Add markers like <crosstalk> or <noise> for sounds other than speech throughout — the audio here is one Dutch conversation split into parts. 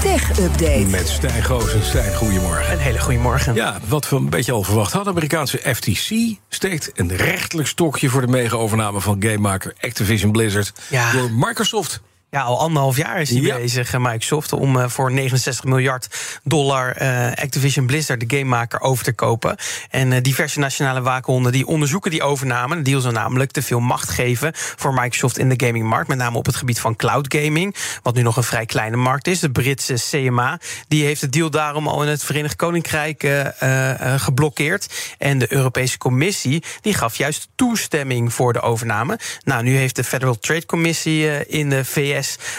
Tech Update. Met Stijn Goos en Stijn, goedemorgen. Een hele goede morgen. Ja, wat we een beetje al verwacht hadden. De Amerikaanse FTC steekt een rechtelijk stokje... voor de mega-overname van gamemaker Activision Blizzard... Ja. door Microsoft. Ja, al anderhalf jaar is hij Ja. bezig, eh, Microsoft, om eh, voor 69 miljard dollar eh, Activision Blizzard, de gamemaker, over te kopen. En diverse nationale waakhonden die onderzoeken die overname. De deal zou namelijk te veel macht geven voor Microsoft in de gamingmarkt, met name op het gebied van cloud gaming, wat nu nog een vrij kleine markt is. De Britse CMA die heeft de deal daarom al in het Verenigd Koninkrijk geblokkeerd. En de Europese Commissie die gaf juist toestemming voor de overname. Nou, nu heeft de Federal Trade Commissie in de VS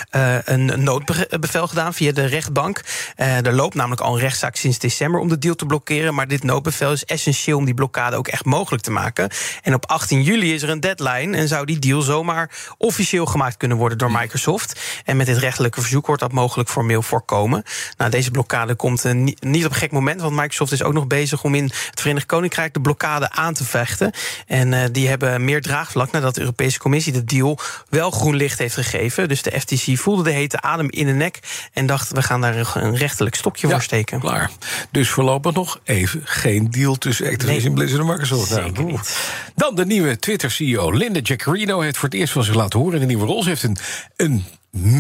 eh, een noodbevel gedaan via de rechtbank. Eh, er loopt namelijk al een rechtszaak sinds december om de deal te blokkeren. Maar dit noodbevel is essentieel om die blokkade ook echt mogelijk te maken. En op 18 juli is er een deadline en zou die deal zomaar officieel gemaakt kunnen worden door Microsoft. En met dit rechtelijke verzoek wordt dat mogelijk formeel voorkomen. Nou, deze blokkade komt eh, ni- niet op een gek moment, want Microsoft is ook nog bezig om in het Verenigd Koninkrijk de blokkade aan te vechten. En die hebben meer draagvlak nadat de Europese Commissie de deal wel groen licht heeft gegeven. Dus FTC voelde de hete adem in de nek en dacht: we gaan daar een- rechtelijk stokje voor steken. klaar. Dus voorlopig nog even geen deal tussen Activision Nee, Blizzard en Microsoft. Nou. Dan de nieuwe Twitter-CEO Linda Jaccarino heeft voor het eerst van zich laten horen in de nieuwe rol. Ze heeft een, een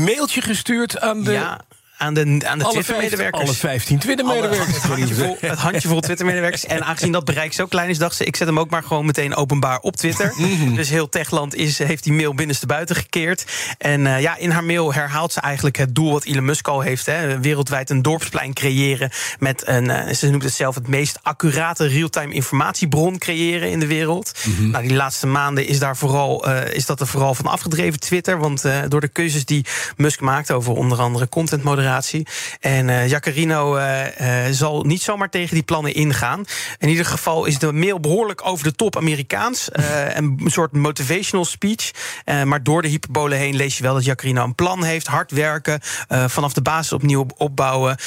mailtje gestuurd aan de... Ja, aan de, aan de Twitter-medewerkers. alle 15 Twitter-medewerkers. Het handjevol, het handjevol Twitter-medewerkers. En aangezien dat bereik zo klein is, dacht ze... ik zet hem ook maar gewoon meteen openbaar op Twitter. Mhm. dus heel Techland is, heeft die mail binnenstebuiten gekeerd. En eh, ja, in haar mail herhaalt ze eigenlijk het doel wat Elon Musk al heeft. Hè, wereldwijd een dorpsplein creëren... met een, eh, ze noemt het zelf, het meest accurate real-time informatiebron creëren in de wereld. Mhm. Nou, die laatste maanden is, daar vooral, eh, is dat er vooral van afgedreven, Twitter. Want door de keuzes die Musk maakt over onder andere contentmoderatie. En eh Jacarino eh, eh, zal niet zomaar tegen die plannen ingaan. In ieder geval is de mail behoorlijk over de top Amerikaans. <laughs> Een soort motivational speech. Maar door de hyperbole heen lees je wel dat Jacarino een plan heeft. Hard werken, vanaf de basis opnieuw opbouwen.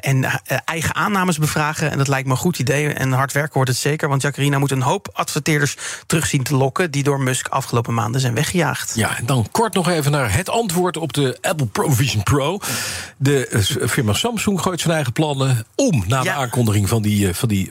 en eigen aannames bevragen. En dat lijkt me een goed idee. En hard werken wordt het zeker. Want Jacarino moet een hoop adverteerders terug zien te lokken... die door Musk afgelopen maanden zijn weggejaagd. Ja, en dan kort nog even naar het antwoord op de Apple Pro Vision Pro. De eh, firma Samsung gooit zijn eigen plannen om na de Ja. aankondiging van die, eh, van die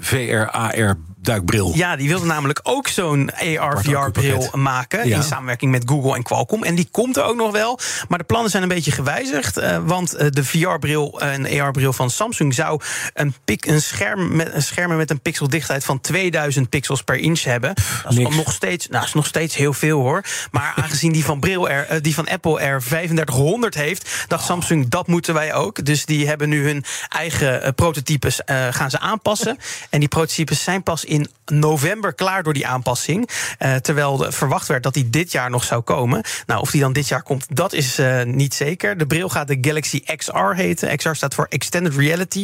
VR-AR-duikbril. Ja, die wilde namelijk ook zo'n AR-VR-bril maken. Ja. In samenwerking met Google en Qualcomm. En die komt er ook nog wel. Maar de plannen zijn een beetje gewijzigd. eh, want eh, de VR-bril en AR-bril van Samsung zou een, pik, een, scherm met, een scherm met een pixeldichtheid van 2000 pixels per inch hebben. Dat is nog steeds, nou, is nog steeds heel veel hoor. Maar aangezien die van, bril er, eh, die van Apple er 3500 heeft, dacht Samsung dat moeten wij ook. Dus die hebben nu hun eigen prototypes gaan ze aanpassen. En die prototypes zijn pas in november klaar door die aanpassing. Eh, terwijl er verwacht werd dat die dit jaar nog zou komen. Nou, of die dan dit jaar komt, dat is eh, niet zeker. De bril gaat de Galaxy XR heten. XR staat voor Extended Reality.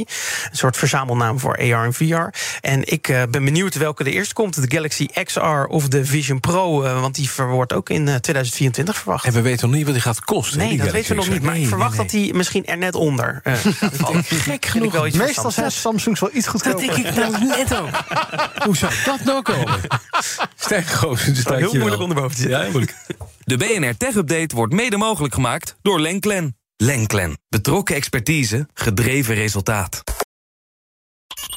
Een soort verzamelnaam voor AR en VR. En ik eh, ben benieuwd welke er eerst komt. De Galaxy XR of de Vision Pro. eh, want die wordt ook in eh, 2024 verwacht. En we weten nog niet wat die gaat kosten. Nee, dat weten we nog niet. Maar Nee, ik verwacht nee, dat die misschien er net onder eh, <laughs> gaat vallen. Gek iets Meestal zijn. Samsungs wel iets Dat goedkoper. denk ik nou net ook. <laughs> Hoe zou dat nou komen? Stijn Goossens, wel heel moeilijk om erboven te zitten. Ja, heel moeilijk. De BNR Tech Update wordt mede mogelijk gemaakt door Lenklen. Lenklen. Betrokken expertise, gedreven resultaat.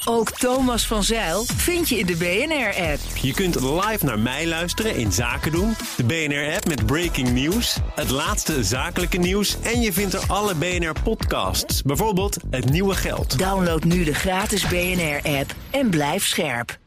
Ook Thomas van Zeil vind je in de BNR-app. Je kunt live naar mij luisteren in Zaken doen, de BNR-app met breaking news, het laatste zakelijke nieuws en je vindt er alle BNR-podcasts, bijvoorbeeld Het Nieuwe Geld. Download nu de gratis BNR-app en blijf scherp.